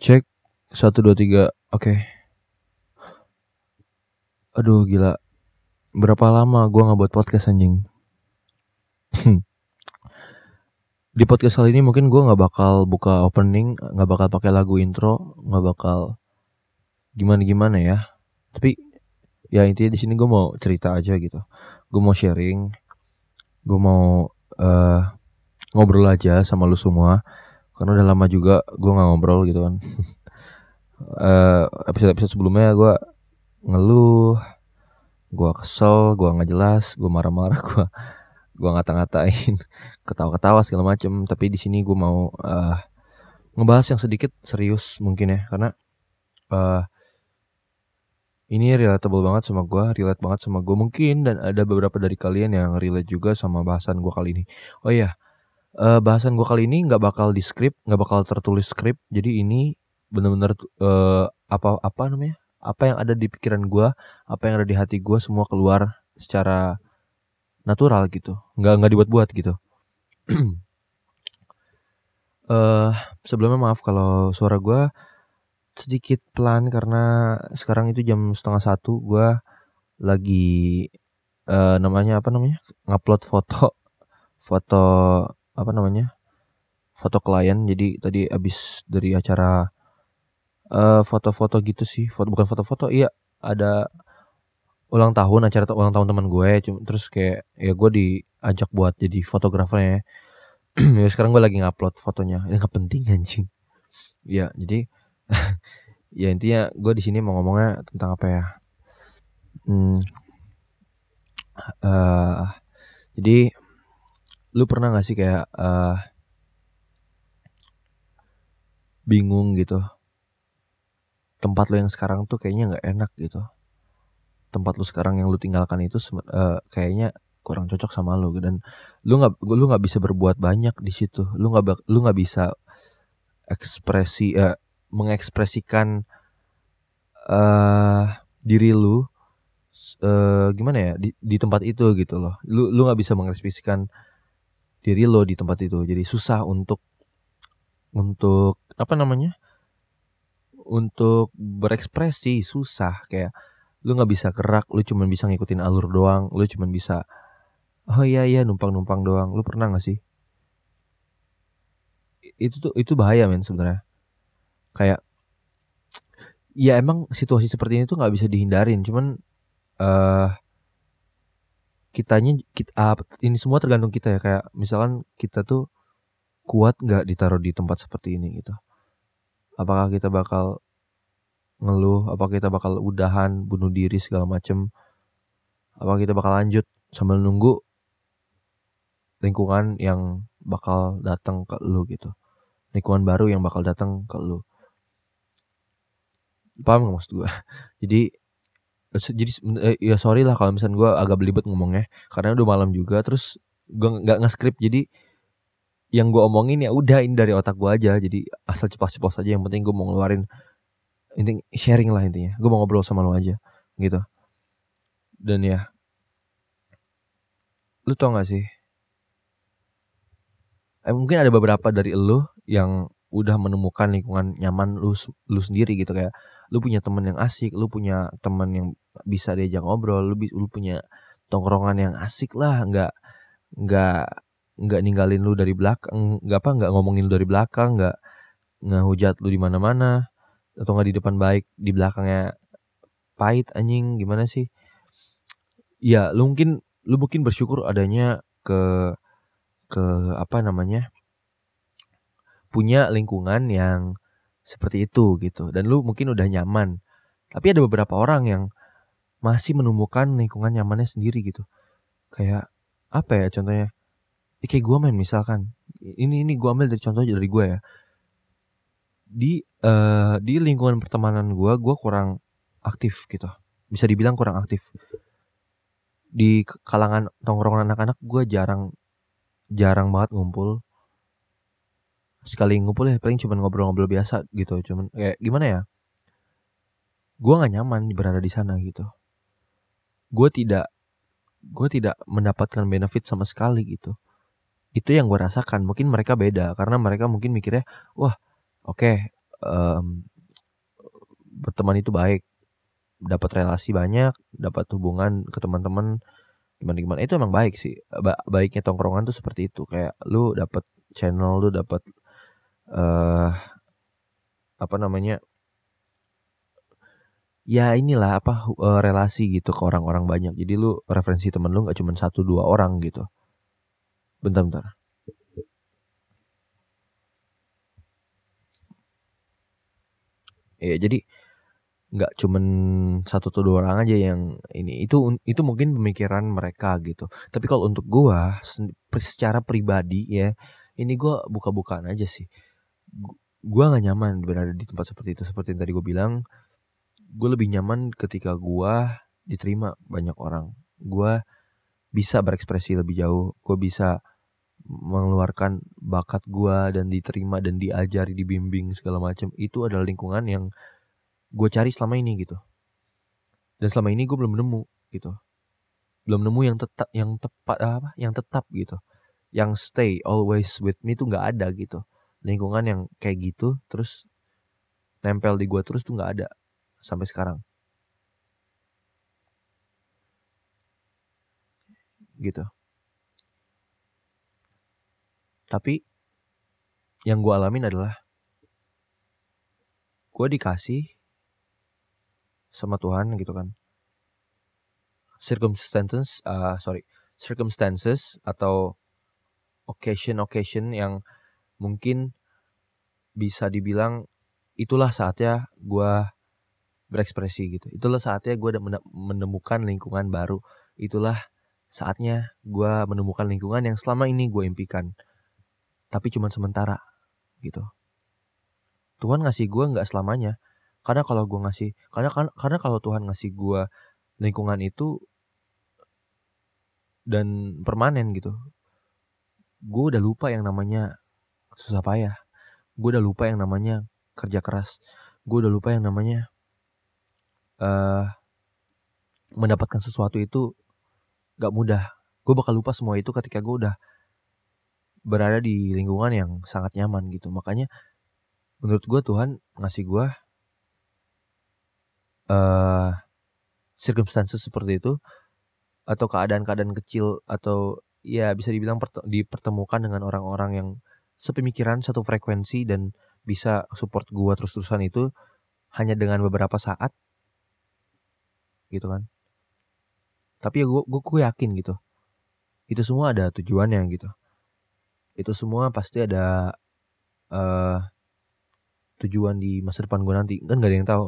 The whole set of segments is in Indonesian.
Cek satu dua tiga, oke. Aduh gila, berapa lama gue nggak buat podcast anjing? Di podcast kali ini mungkin gue nggak bakal buka opening, nggak bakal pakai lagu intro, nggak bakal gimana gimana ya. Tapi ya intinya di sini gue mau cerita aja gitu. Gue mau sharing, gue mau uh, ngobrol aja sama lu semua karena udah lama juga gue nggak ngobrol gitu kan. Uh, episode episode sebelumnya gue ngeluh gue kesel gue nggak jelas gue marah-marah gue gue ngata-ngatain ketawa-ketawa segala macem. Tapi di sini gue mau uh, ngebahas yang sedikit serius mungkin ya. Karena uh, ini relatable banget sama gue, relate banget sama gue mungkin. Dan ada beberapa dari kalian yang relate juga sama bahasan gue kali ini. Oh iya, uh, bahasan gue kali ini nggak bakal di script, nggak bakal tertulis script. Jadi ini bener-bener uh, apa apa namanya? Apa yang ada di pikiran gue, apa yang ada di hati gue semua keluar secara natural gitu, nggak nggak dibuat-buat gitu. uh, sebelumnya maaf kalau suara gue sedikit pelan karena sekarang itu jam setengah satu gue lagi uh, namanya apa namanya ngupload foto foto apa namanya foto klien. Jadi tadi abis dari acara foto foto-foto gitu sih. Foto bukan foto-foto iya ada ulang tahun acara ulang tahun teman gue. Cuma terus kayak ya gue diajak buat jadi fotografernya ya. Sekarang gue lagi ngupload fotonya. Ini nggak penting anjing. Ya jadi ya intinya gue di sini mau ngomongnya tentang apa ya? Hmm, uh, jadi lu pernah gak sih kayak uh, bingung gitu? Tempat lu yang sekarang tuh kayaknya nggak enak gitu. Tempat lu sekarang yang lu tinggalkan itu uh, kayaknya kurang cocok sama lu dan lu nggak lu nggak bisa berbuat banyak di situ. Lu nggak lu nggak bisa ekspresi uh, mengekspresikan uh, diri lu uh, gimana ya di, di tempat itu gitu loh. Lu lu nggak bisa mengekspresikan diri lo di tempat itu. Jadi susah untuk untuk apa namanya? Untuk berekspresi susah. Kayak lu nggak bisa gerak lu cuma bisa ngikutin alur doang lu cuma bisa oh iya iya numpang numpang doang. Lu pernah gak sih? Itu tuh itu bahaya men sebenarnya. Kayak ya emang situasi seperti ini tuh nggak bisa dihindarin. Cuman uh, kitanya kita uh, ini semua tergantung kita ya kayak misalkan kita tuh kuat nggak ditaruh di tempat seperti ini gitu. Apakah kita bakal ngeluh apakah kita bakal udahan bunuh diri segala macem apakah kita bakal lanjut sambil nunggu lingkungan yang bakal datang ke lu gitu. Lingkungan baru yang bakal datang ke lu. Paham gak maksud gue jadi jadi eh, ya sorry lah kalau misalnya gue agak belibet ngomongnya. Karena udah malam juga terus gue nggak nge-script. Jadi yang gue omongin ya udah ini dari otak gue aja. Jadi asal cepat-cepat saja yang penting gue mau ngeluarin intinya sharing lah intinya. Gue mau ngobrol sama lo aja gitu. Dan ya lu tau gak sih? Eh, mungkin ada beberapa dari lu yang udah menemukan lingkungan nyaman lu lu sendiri gitu. Kayak lu punya teman yang asik lu punya teman yang bisa diajak ngobrol lu, lu punya tongkrongan yang asik lah nggak nggak nggak ninggalin lu dari belakang nggak apa nggak ngomongin lu dari belakang nggak ngehujat lu di mana-mana atau nggak di depan baik di belakangnya pahit anjing gimana sih? Ya lu mungkin lu mungkin bersyukur adanya ke ke apa namanya punya lingkungan yang seperti itu gitu. Dan lu mungkin udah nyaman. Tapi ada beberapa orang yang masih menemukan lingkungan nyamannya sendiri gitu. Kayak apa ya contohnya? Ya, kayak gue main misalkan. Ini ini gue ambil dari contoh dari gue ya. Di uh, di lingkungan pertemanan gue gue kurang aktif gitu. Bisa dibilang kurang aktif. Di kalangan tongkrongan anak-anak gue jarang jarang banget ngumpul sekali ngumpul ya paling cuma ngobrol-ngobrol biasa gitu. Cuman kayak gimana ya? Gue nggak nyaman berada di sana gitu. Gue tidak gue tidak mendapatkan benefit sama sekali gitu. Itu yang gue rasakan. Mungkin mereka beda karena mereka mungkin mikirnya wah oke okay, um, berteman itu baik, dapat relasi banyak, dapat hubungan ke teman-teman gimana-gimana. Itu emang baik sih. Ba baiknya tongkrongan tuh seperti itu. Kayak lu dapat channel, lu dapat uh, apa namanya? Ya inilah apa uh, relasi gitu ke orang-orang banyak. Jadi lu referensi temen lu nggak cuma satu dua orang gitu. Bentar-bentar. Ya jadi nggak cuman satu atau dua orang aja yang ini itu itu mungkin pemikiran mereka gitu tapi kalau untuk gua secara pribadi ya ini gua buka-bukaan aja sih gua nggak nyaman berada di tempat seperti itu. Seperti yang tadi gua bilang gua lebih nyaman ketika gua diterima banyak orang. Gua bisa berekspresi lebih jauh. Gua bisa mengeluarkan bakat gua dan diterima dan diajari dibimbing segala macam. Itu adalah lingkungan yang gue cari selama ini gitu. Dan selama ini gue belum nemu gitu. Belum nemu yang tetap yang tepat apa yang tetap gitu. Yang stay always with me tuh nggak ada gitu lingkungan yang kayak gitu terus nempel di gue terus tuh nggak ada sampai sekarang. Gitu. Tapi yang gue alamin adalah gue dikasih sama Tuhan gitu kan. Circumstances uh, sorry circumstances atau occasion occasion yang mungkin bisa dibilang itulah saatnya gue berekspresi gitu. Itulah saatnya gue menemukan lingkungan baru. Itulah saatnya gue menemukan lingkungan yang selama ini gue impikan tapi cuma sementara gitu. Tuhan ngasih gue nggak selamanya. Karena kalau gue ngasih karena karena kalau Tuhan ngasih gue lingkungan itu dan permanen gitu gue udah lupa yang namanya susah payah. Gue udah lupa yang namanya kerja keras. Gue udah lupa yang namanya uh, mendapatkan sesuatu itu gak mudah. Gue bakal lupa semua itu ketika gue udah berada di lingkungan yang sangat nyaman gitu. Makanya menurut gue Tuhan ngasih gue uh, circumstances seperti itu atau keadaan-keadaan kecil atau ya bisa dibilang dipertemukan dengan orang-orang yang sepemikiran satu frekuensi dan bisa support gua terus-terusan itu hanya dengan beberapa saat. Gitu kan. Tapi ya gua, gua, gua yakin gitu. Itu semua ada tujuannya gitu. Itu semua pasti ada uh, tujuan di masa depan gue nanti. Kan gak ada yang tahu.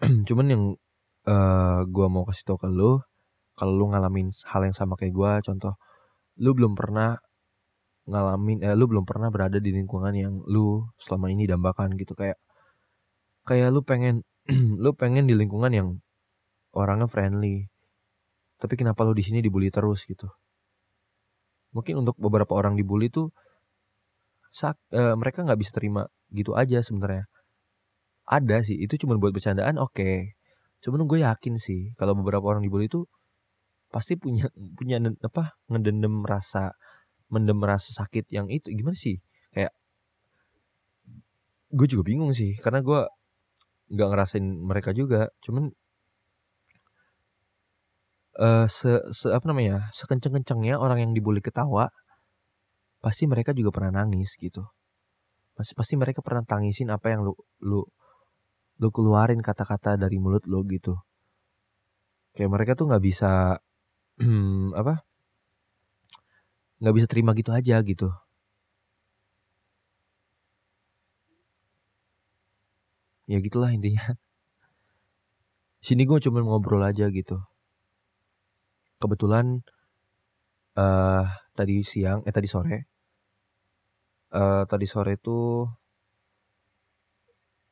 Cuman yang uh, eh, gue mau kasih tau ke lu kalau lu ngalamin hal yang sama kayak gue contoh lu belum pernah ngalamin eh, lu belum pernah berada di lingkungan yang lu selama ini dambakan gitu. Kayak kayak lu pengen lu pengen di lingkungan yang orangnya friendly tapi kenapa lu di sini dibully terus gitu? Mungkin untuk beberapa orang dibully tuh sak, uh, mereka nggak bisa terima gitu aja sebenarnya. Ada sih itu cuma buat bercandaan oke. Okay. cuman gue yakin sih kalau beberapa orang dibully itu pasti punya punya apa ngedendam rasa mendem rasa sakit yang itu gimana sih? Kayak gue juga bingung sih karena gue nggak ngerasain mereka juga cuman uh, se, se apa namanya sekenceng kencengnya orang yang dibully ketawa pasti mereka juga pernah nangis gitu. Pasti pasti mereka pernah tangisin apa yang lu lu lu keluarin kata-kata dari mulut lo gitu. Kayak mereka tuh nggak bisa apa nggak bisa terima gitu aja gitu ya gitulah intinya sini gue cuma ngobrol aja gitu kebetulan uh, tadi siang eh tadi sore uh, tadi sore tuh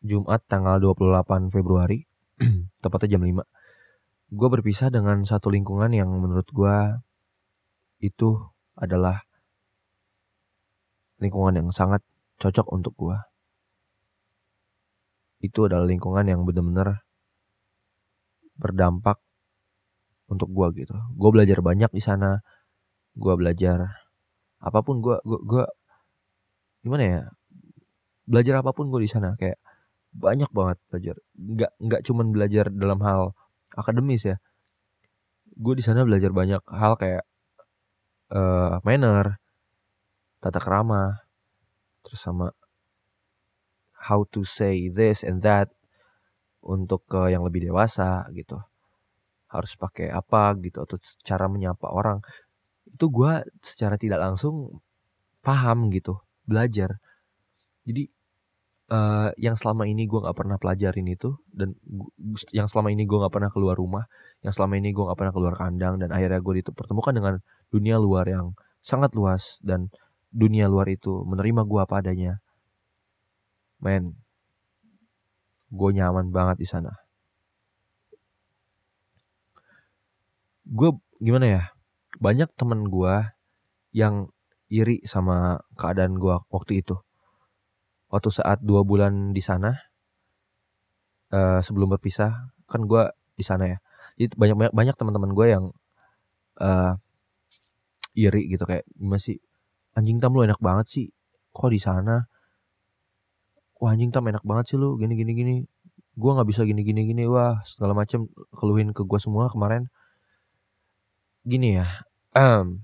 Jumat tanggal 28 Februari, tepatnya jam 5. Gue berpisah dengan satu lingkungan yang menurut gue itu adalah lingkungan yang sangat cocok untuk gue. Itu adalah lingkungan yang benar-benar berdampak untuk gue gitu. Gue belajar banyak di sana. Gue belajar apa pun gue gue gue gimana ya belajar apa pun gue di sana kayak banyak banget belajar nggak nggak cuman belajar dalam hal akademis ya gue di sana belajar banyak hal kayak uh, manner tata kerama terus sama how to say this and that untuk ke yang lebih dewasa gitu. Harus pakai apa gitu atau cara menyapa orang. Itu gue secara tidak langsung paham gitu belajar. Jadi uh, yang selama ini gue nggak pernah pelajarin itu dan gua, yang selama ini gue nggak pernah keluar rumah yang selama ini gue nggak pernah keluar kandang dan akhirnya gue dipertemukan dengan dunia luar yang sangat luas dan dunia luar itu menerima gue apa adanya. Men gue nyaman banget di sana. Gue gimana ya banyak temen gue yang iri sama keadaan gue waktu itu. Waktu saat dua bulan di sana uh, sebelum berpisah kan gue di sana ya jadi banyak banyak, banyak teman-teman gue yang uh, iri gitu kayak gimana sih? Anjing tam lu enak banget sih. Kok di sana? Wah anjing tam enak banget sih lu. Gini gini gini. Gue nggak bisa gini gini gini. Wah segala macam keluhin ke gue semua kemarin. Gini ya um,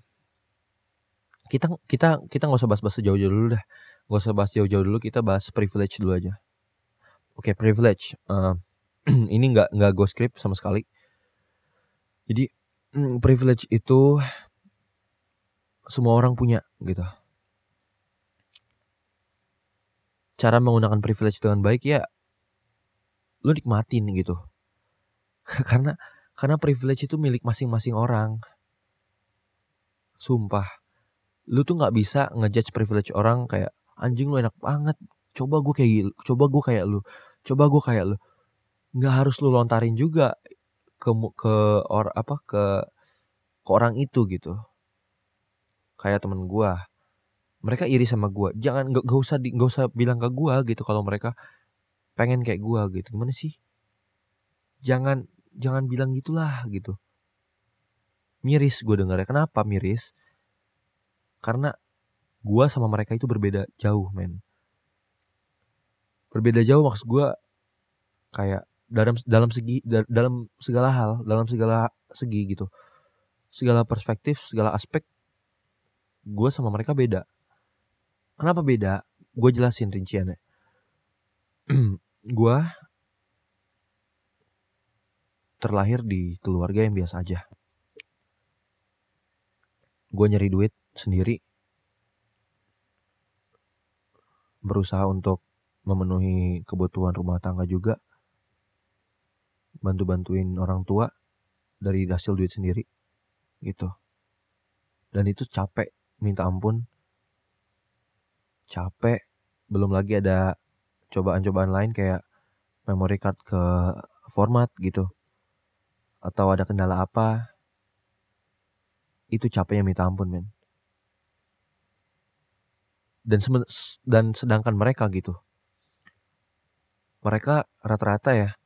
kita kita kita nggak usah bahas-bahas sejauh-jauh dulu dah. Gak usah bahas jauh-jauh dulu, kita bahas privilege dulu aja. Oke, okay, privilege. Uh, ini nggak nggak go script sama sekali. Jadi mm, privilege itu semua orang punya gitu. Cara menggunakan privilege dengan baik ya lu nikmatin gitu. karena karena privilege itu milik masing-masing orang. Sumpah. Lu tuh nggak bisa ngejudge privilege orang kayak anjing lu enak banget coba gue kayak coba gue kayak lu coba gue kayak lu nggak harus lu lontarin juga ke ke or apa ke ke orang itu gitu. Kayak temen gue mereka iri sama gue jangan gak, gak usah gak usah bilang ke gue gitu kalau mereka pengen kayak gue gitu. Gimana sih? Jangan jangan bilang gitulah gitu. Miris gue dengarnya. Kenapa miris? Karena gue sama mereka itu berbeda jauh men. Berbeda jauh maksud gue kayak dalam dalam segi dalam segala hal dalam segala segi gitu. Segala perspektif segala aspek gue sama mereka beda. Kenapa beda? Gue jelasin rinciannya. Gue terlahir di keluarga yang biasa aja. Gue nyari duit sendiri. Berusaha untuk memenuhi kebutuhan rumah tangga juga bantu-bantuin orang tua dari hasil duit sendiri gitu. Dan itu capek minta ampun. Capek belum lagi ada cobaan-cobaan lain kayak memory card ke format gitu. Atau ada kendala apa itu capeknya minta ampun men. Dan dan sedangkan mereka gitu. Mereka rata-rata ya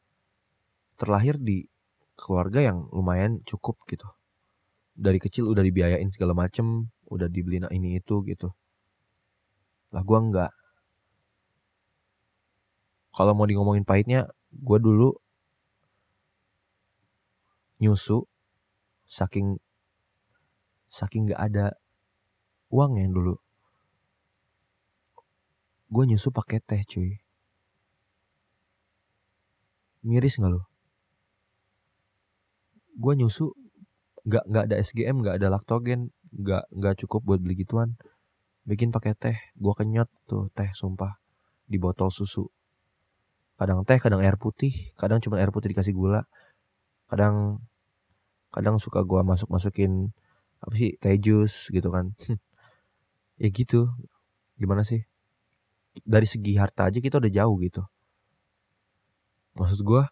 terlahir di keluarga yang lumayan cukup gitu. Dari kecil udah dibiayain segala macem udah dibeliin ini itu gitu. Lah gue enggak kalau mau di ngomongin pahitnya gue dulu nyusu saking saking nggak ada uang ya dulu. Gue nyusu pakai teh cuy. Miris nggak lo gue nyusu nggak nggak ada SGM nggak ada laktogen nggak nggak cukup buat beli gituan. Bikin pakai teh gue kenyot tuh teh sumpah di botol susu. Kadang teh kadang air putih kadang cuma air putih dikasih gula. Kadang kadang suka gue masuk masukin apa sih teh jus gitu kan. Ya gitu gimana sih? Dari segi harta aja kita udah jauh gitu. Maksud gue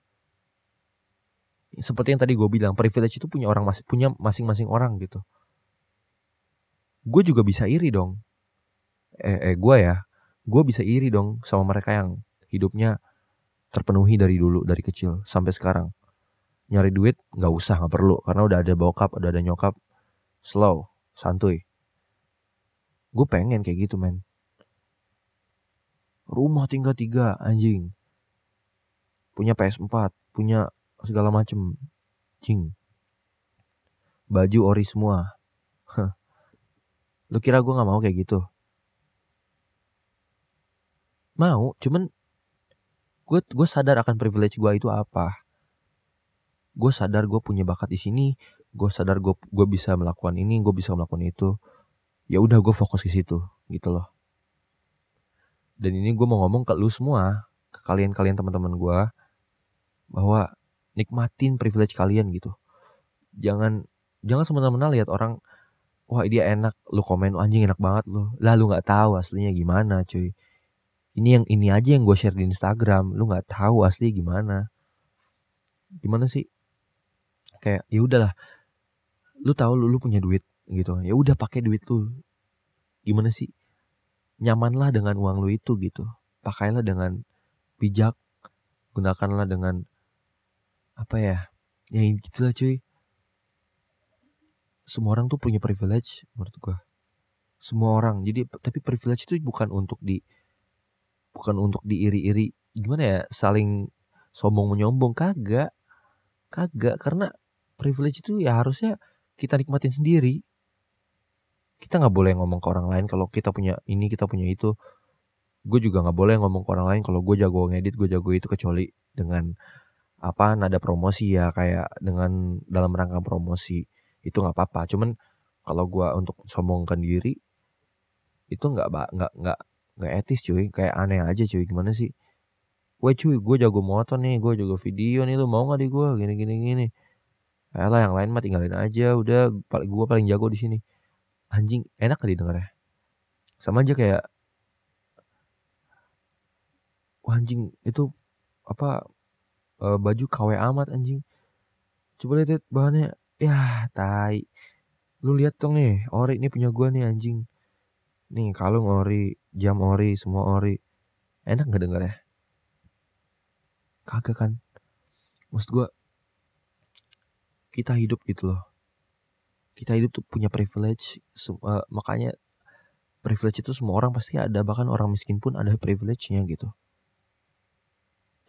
seperti yang tadi gue bilang privilege itu punya orang masing punya masing-masing orang gitu. Gue juga bisa iri dong. Eh, eh gue ya gue bisa iri dong sama mereka yang hidupnya terpenuhi dari dulu dari kecil sampai sekarang. Nyari duit nggak usah nggak perlu karena udah ada bokap udah ada nyokap. Slow santuy. Gue pengen kayak gitu men. Rumah tingkat tiga anjing. Punya PS4 punya segala macem. Anjing baju ori semua. Lu kira gue nggak mau kayak gitu? Mau cuman gue gue sadar akan privilege gue itu apa. Gue sadar gue punya bakat di sini gue sadar gue gue bisa melakukan ini gue bisa melakukan itu. Ya udah gue fokus ke situ gitu loh. Dan ini gue mau ngomong ke lu semua ke kalian kalian teman-teman gue bahwa nikmatin privilege kalian gitu. Jangan jangan semena-mena lihat orang wah dia enak lu komen anjing enak banget lu. Lah lu nggak tahu aslinya gimana cuy. Ini yang ini aja yang gue share di Instagram. Lu nggak tahu asli gimana. Gimana sih? Kayak ya udahlah lu tahu lu, lu punya duit gitu. Ya udah pakai duit lu. Gimana sih? Nyamanlah dengan uang lu itu gitu. Pakailah dengan bijak gunakanlah dengan apa ya ya gitu lah cuy. Semua orang tuh punya privilege menurut gua. Semua orang. Jadi tapi privilege itu bukan untuk di bukan untuk diiri-iri. Gimana ya saling sombong menyombong? Kagak. Kagak. Karena privilege itu ya harusnya kita nikmatin sendiri. Kita nggak boleh ngomong ke orang lain kalau kita punya ini kita punya itu. Gue juga nggak boleh ngomong ke orang lain kalau gue jago ngedit gue jago itu kecuali dengan apa nada promosi ya kayak dengan dalam rangka promosi itu nggak apa-apa. Cuman kalau gue untuk sombongkan diri itu nggak nggak nggak nggak etis cuy kayak aneh aja cuy gimana sih? Wah cuy gue jago motor nih gue jago video nih lu mau nggak di gue gini gini gini. Lah yang lain mah tinggalin aja udah paling gue paling jago di sini. Anjing enak kali denger ya sama aja kayak Wah, anjing itu apa uh, baju KW amat anjing. Coba lihat bahannya. Ya, tai. Lu lihat dong nih, ori ini punya gua nih anjing. Nih kalung ori, jam ori, semua ori. Enak gak denger ya? Kagak kan? Maksud gua kita hidup gitu loh. Kita hidup tuh punya privilege, uh, makanya privilege itu semua orang pasti ada, bahkan orang miskin pun ada privilege-nya gitu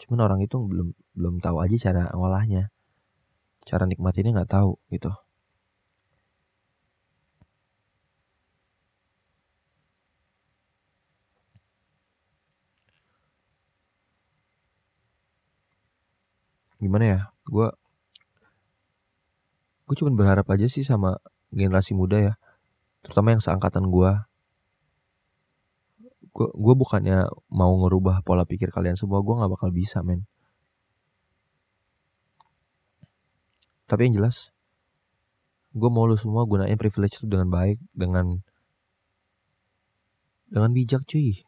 cuman orang itu belum belum tahu aja cara ngolahnya. Cara nikmatinnya nggak tahu gitu. Gimana ya? Gue gue cuma berharap aja sih sama generasi muda ya. Terutama yang seangkatan gue gue gue bukannya mau ngerubah pola pikir kalian semua gue nggak bakal bisa men. Tapi yang jelas gue mau lu semua gunain privilege itu dengan baik dengan dengan bijak cuy.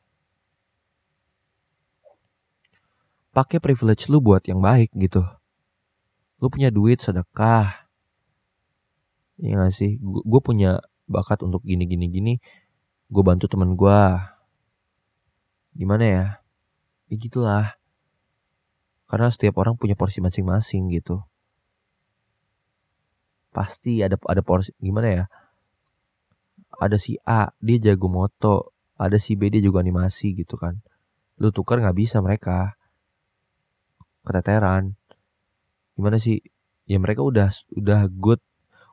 Pakai privilege lu buat yang baik gitu. Lu punya duit sedekah. Ya gak sih? Gue punya bakat untuk gini gini gini. Gue bantu teman gue gimana ya? Ya gitulah. Karena setiap orang punya porsi masing-masing gitu. Pasti ada ada porsi gimana ya? Ada si A dia jago moto. Ada si B dia juga animasi gitu kan. Lu tukar nggak bisa mereka. Keteteran. Gimana sih? Ya mereka udah udah good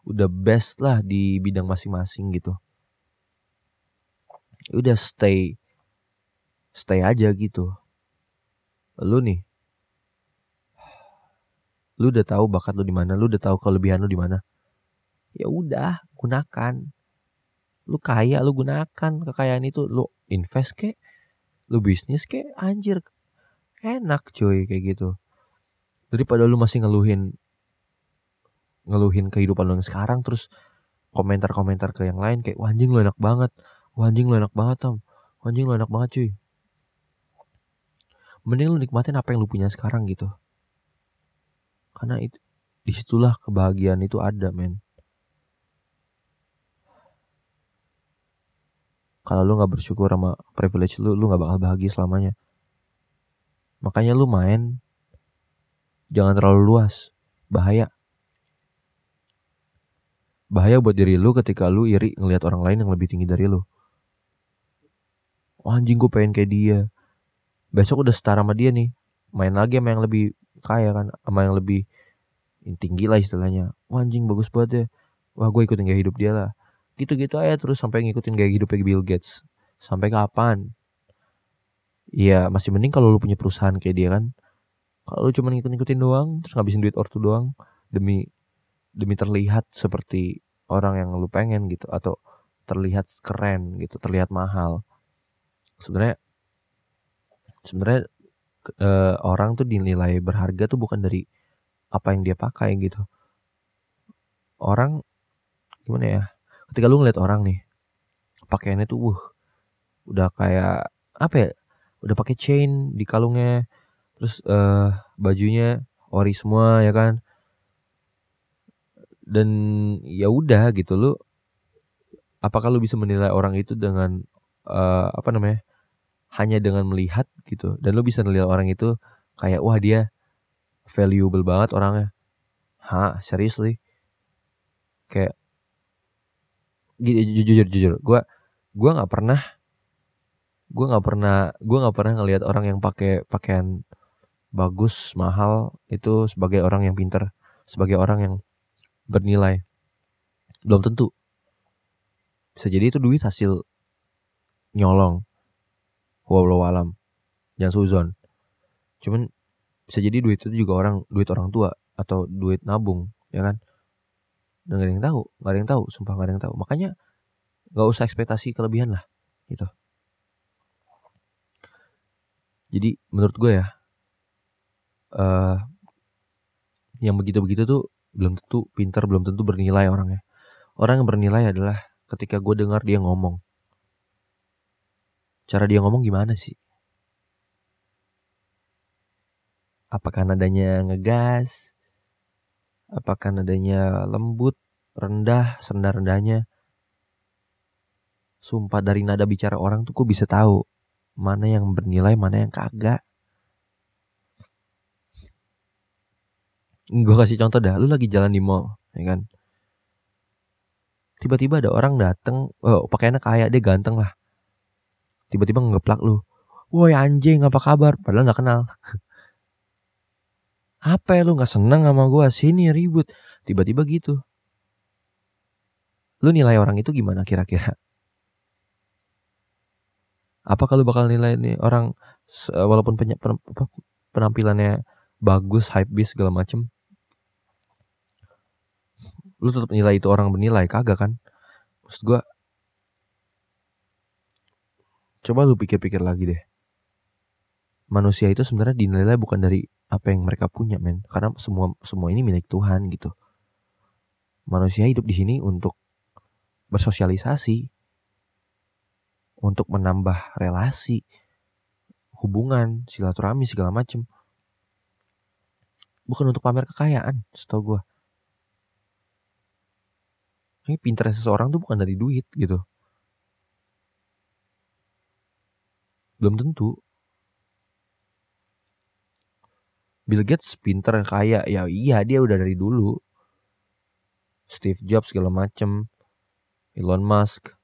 udah best lah di bidang masing-masing gitu. Udah stay stay aja gitu. Lu nih, lu udah tahu bakat lu di mana, lu udah tahu kelebihan lu di mana. Ya udah, gunakan. Lu kaya, lu gunakan kekayaan itu, lu invest ke, lu bisnis ke, anjir. Enak cuy kayak gitu. Daripada lu masih ngeluhin ngeluhin kehidupan lu yang sekarang terus komentar-komentar ke yang lain kayak wah anjing lu enak banget. Wah anjing lu enak banget, Tom. Wah anjing lu enak banget cuy mending lu nikmatin apa yang lu punya sekarang gitu. Karena itu di situlah kebahagiaan itu ada men. Kalau lu nggak bersyukur sama privilege lu lu nggak bakal bahagia selamanya. Makanya lu main jangan terlalu luas. Bahaya. Bahaya buat diri lu ketika lu iri ngelihat orang lain yang lebih tinggi dari lu. Oh, anjing gue pengen kayak dia besok udah setara sama dia nih. Main lagi sama yang lebih kaya kan sama yang lebih tinggi lah istilahnya. Wah anjing bagus banget ya. Wah gue ikutin gaya hidup dia lah. Gitu-gitu aja terus sampai ngikutin gaya hidupnya Bill Gates. Sampai kapan? Iya masih mending kalau lu punya perusahaan kayak dia kan. Kalau lu cuma ngikut-ngikutin doang terus ngabisin duit ortu doang demi demi terlihat seperti orang yang lu pengen gitu atau terlihat keren gitu terlihat mahal. Sebenarnya sebenarnya uh, orang tuh dinilai berharga tuh bukan dari apa yang dia pakai gitu. Orang gimana ya ketika lu ngeliat orang nih pakaiannya tuh wuh udah kayak apa ya udah pakai chain di kalungnya terus uh, bajunya ori semua ya kan? Dan ya udah gitu lu apakah lu bisa menilai orang itu dengan uh, apa namanya hanya dengan melihat gitu. Dan lu bisa melihat orang itu kayak wah dia valuable banget orangnya. Ha seriously. Kayak jujur jujur jujur. Gue gue nggak pernah gue nggak pernah gue nggak pernah ngelihat orang yang pakai pakaian bagus mahal itu sebagai orang yang pinter sebagai orang yang bernilai. Belum tentu. Bisa jadi itu duit hasil nyolong walau alam jangan suzon. Cuman bisa jadi duit itu juga orang duit orang tua atau duit nabung ya kan? Dan gak ada yang tahu gak ada yang tahu sumpah gak ada yang tahu. Makanya gak usah ekspektasi kelebihan lah gitu. Jadi menurut gue ya uh, yang begitu-begitu tuh belum tentu pintar belum tentu bernilai orangnya. Orang yang bernilai adalah ketika gue dengar dia ngomong Cara dia ngomong gimana sih? Apakah nadanya ngegas? Apakah nadanya lembut, rendah, serendah-rendahnya? Sumpah dari nada bicara orang tuh gue bisa tahu mana yang bernilai, mana yang kagak. Gue kasih contoh dah, lu lagi jalan di mall, ya kan? Tiba-tiba ada orang dateng, oh pakaiannya kayak dia ganteng lah tiba-tiba ngeplak lu. Woi anjing apa kabar? Padahal nggak kenal. Apa ya lu nggak seneng sama gue sini ribut. Tiba-tiba gitu. Lu nilai orang itu gimana kira-kira? Apa kalau bakal nilai nih orang walaupun penampilannya bagus hype bis segala macem? Lu tetap nilai itu orang bernilai kagak kan? Maksud gue Coba lu pikir-pikir lagi deh. Manusia itu sebenarnya dinilai bukan dari apa yang mereka punya, men. Karena semua semua ini milik Tuhan gitu. Manusia hidup di sini untuk bersosialisasi, untuk menambah relasi, hubungan, silaturahmi segala macem. Bukan untuk pamer kekayaan, setahu gue. Ini pintar seseorang tuh bukan dari duit gitu. Belum tentu. Bill Gates pinter kaya ya iya dia udah dari dulu. Steve Jobs segala macem, Elon Musk,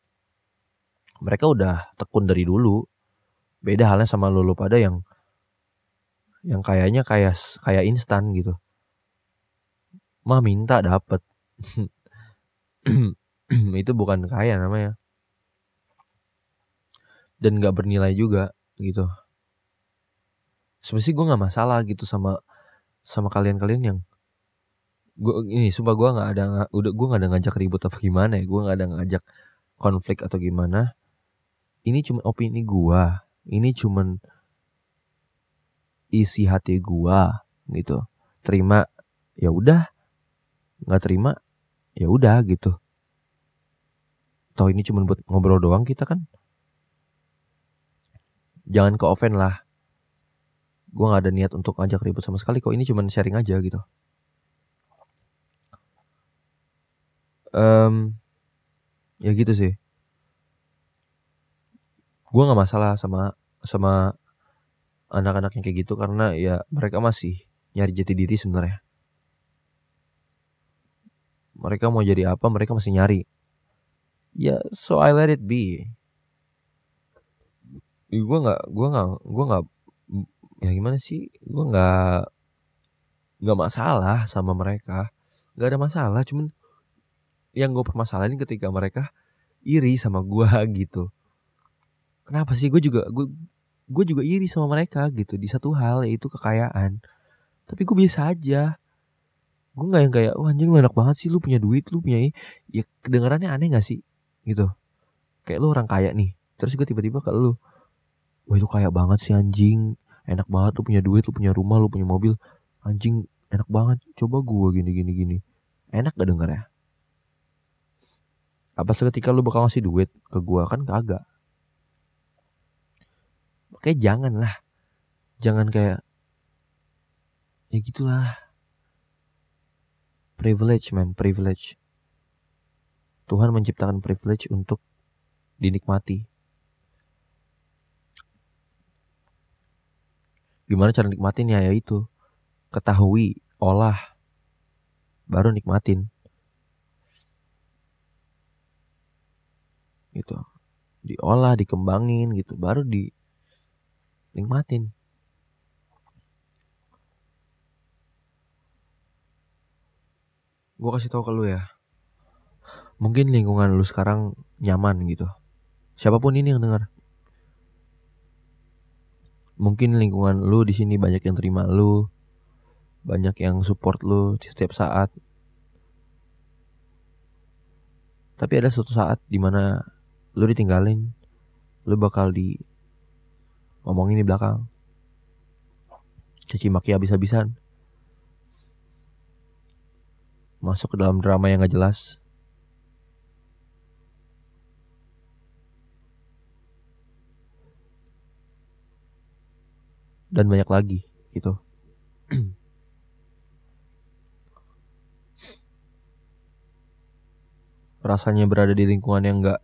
mereka udah tekun dari dulu. Beda halnya sama lulu pada yang yang kayaknya kayak kayak instan gitu. Mah minta dapet. itu bukan kaya namanya dan nggak bernilai juga gitu. Sebenarnya gue nggak masalah gitu sama sama kalian-kalian yang gue ini sumpah gue nggak ada udah gue nggak ada ngajak ribut apa gimana ya gue nggak ada ngajak konflik atau gimana. Ini cuma opini gue ini cuma isi hati gue gitu. Terima ya udah. Nggak terima ya udah gitu. Toh ini cuma buat ngobrol doang kita kan jangan ke oven lah. Gue nggak ada niat untuk ngajak ribut sama sekali kok. Ini cuma sharing aja gitu. Um, ya gitu sih. Gue nggak masalah sama sama anak-anak yang kayak gitu karena ya mereka masih nyari jati diri sebenarnya. Mereka mau jadi apa mereka masih nyari. Ya so I let it be gue nggak gue nggak gue nggak ya gimana sih? Gue nggak nggak masalah sama mereka. Nggak ada masalah cuman yang gue permasalahin ketika mereka iri sama gue gitu. Kenapa sih? Gue juga gue gue juga iri sama mereka gitu di satu hal yaitu kekayaan. Tapi gue biasa aja. Gue nggak yang kayak wah anjing enak banget sih lu punya duit lu punya ya kedengarannya aneh gak sih? Gitu. Kayak lu orang kaya nih terus gue tiba-tiba ke lu wah itu kaya banget sih anjing. Enak banget lu punya duit lu punya rumah lu punya mobil. Anjing enak banget. Coba gue gini gini gini. Enak gak denger ya? Apa seketika lu bakal ngasih duit ke gue kan kagak. Kayak jangan lah. Jangan kayak ya gitulah. Privilege man privilege. Tuhan menciptakan privilege untuk dinikmati gimana cara nikmatinnya ya itu. Ketahui olah. Baru nikmatin. Gitu. Diolah dikembangin gitu. Baru di nikmatin gue kasih tau ke lu ya. Mungkin lingkungan lu sekarang nyaman gitu. Siapa pun ini yang dengar mungkin lingkungan lu di sini banyak yang terima lu banyak yang support lu setiap saat. Tapi ada suatu saat di mana lu ditinggalin lu bakal di ngomongin di belakang. Cuci maki habis-habisan. Masuk ke dalam drama yang gak jelas dan banyak lagi gitu. Rasanya berada di lingkungan yang gak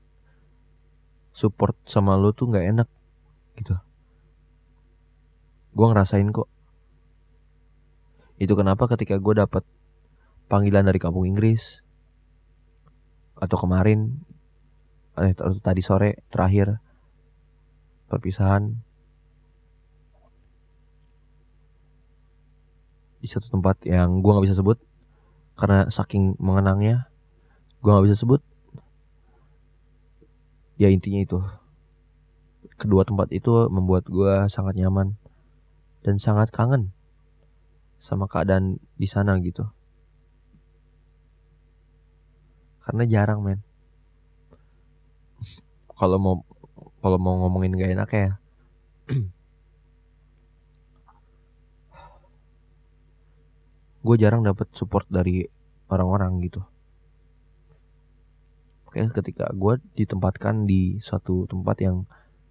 support sama lo tuh gak enak gitu. Gue ngerasain kok. Itu kenapa ketika gue dapet panggilan dari kampung Inggris atau kemarin eh, atau tadi sore terakhir perpisahan di satu tempat yang gue nggak bisa sebut karena saking mengenangnya gue nggak bisa sebut. Ya intinya itu. Kedua tempat itu membuat gue sangat nyaman dan sangat kangen sama keadaan di sana gitu. Karena jarang men. Kalau mau kalau mau ngomongin gak enak ya gue jarang dapat support dari orang-orang gitu. Kayak ketika gue ditempatkan di suatu tempat yang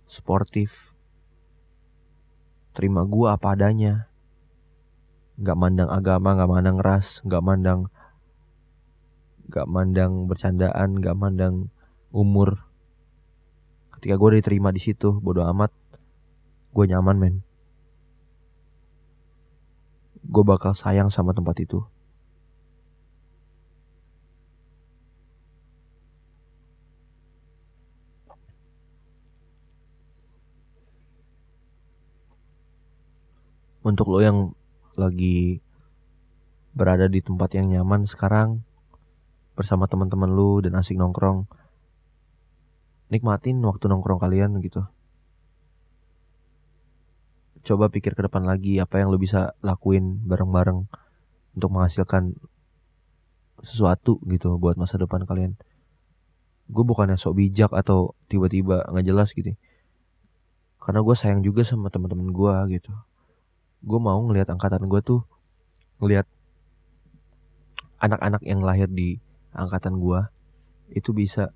sportif terima gue apa adanya nggak mandang agama nggak mandang ras nggak mandang nggak mandang bercandaan nggak mandang umur ketika gue diterima di situ bodoh amat gue nyaman men gue bakal sayang sama tempat itu. Untuk lo yang lagi berada di tempat yang nyaman sekarang bersama teman-teman lu dan asik nongkrong, nikmatin waktu nongkrong kalian gitu coba pikir ke depan lagi apa yang lo bisa lakuin bareng-bareng untuk menghasilkan sesuatu gitu buat masa depan kalian. Gue bukannya sok bijak atau tiba-tiba nggak jelas gitu karena gue sayang juga sama teman-teman gue gitu. Gue mau ngelihat angkatan gue tuh ngelihat anak-anak yang lahir di angkatan gue itu bisa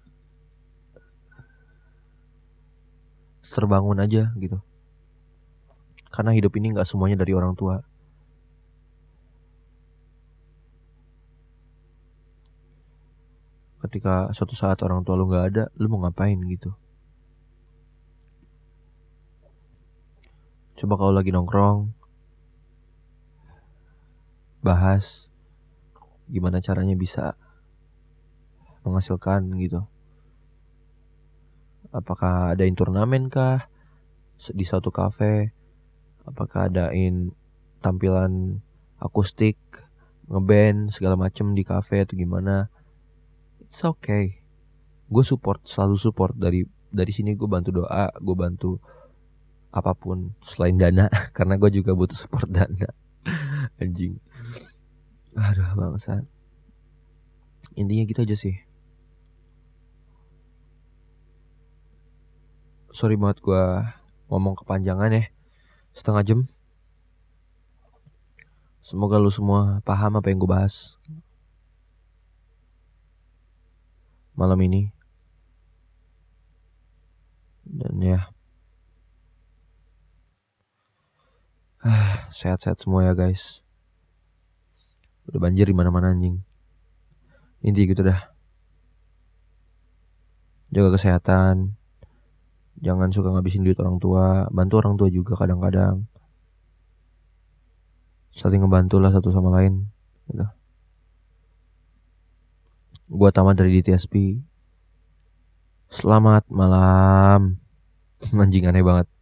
terbangun aja gitu karena hidup ini gak semuanya dari orang tua. Ketika suatu saat orang tua lu gak ada, lu mau ngapain gitu. Coba kalau lagi nongkrong, bahas gimana caranya bisa menghasilkan gitu. Apakah ada turnamen kah di suatu kafe apakah adain tampilan akustik ngeband segala macem di cafe atau gimana? It's okay. Gue support selalu support dari dari sini gue bantu doa gue bantu apa pun selain dana karena gue juga butuh support dana. Anjing. Aduh bangsa intinya gitu aja sih. Sorry banget gue ngomong kepanjangan ya setengah jam. Semoga lu semua paham apa yang gue bahas. Malam ini. Dan ya. Sehat-sehat semua ya guys. Udah banjir di mana-mana anjing. Inti gitu dah. Jaga kesehatan jangan suka ngabisin duit orang tua bantu orang tua juga kadang-kadang. Saling ngebantu lah satu sama lain gitu. Gua tamat dari DTSP selamat malam. Anjing aneh banget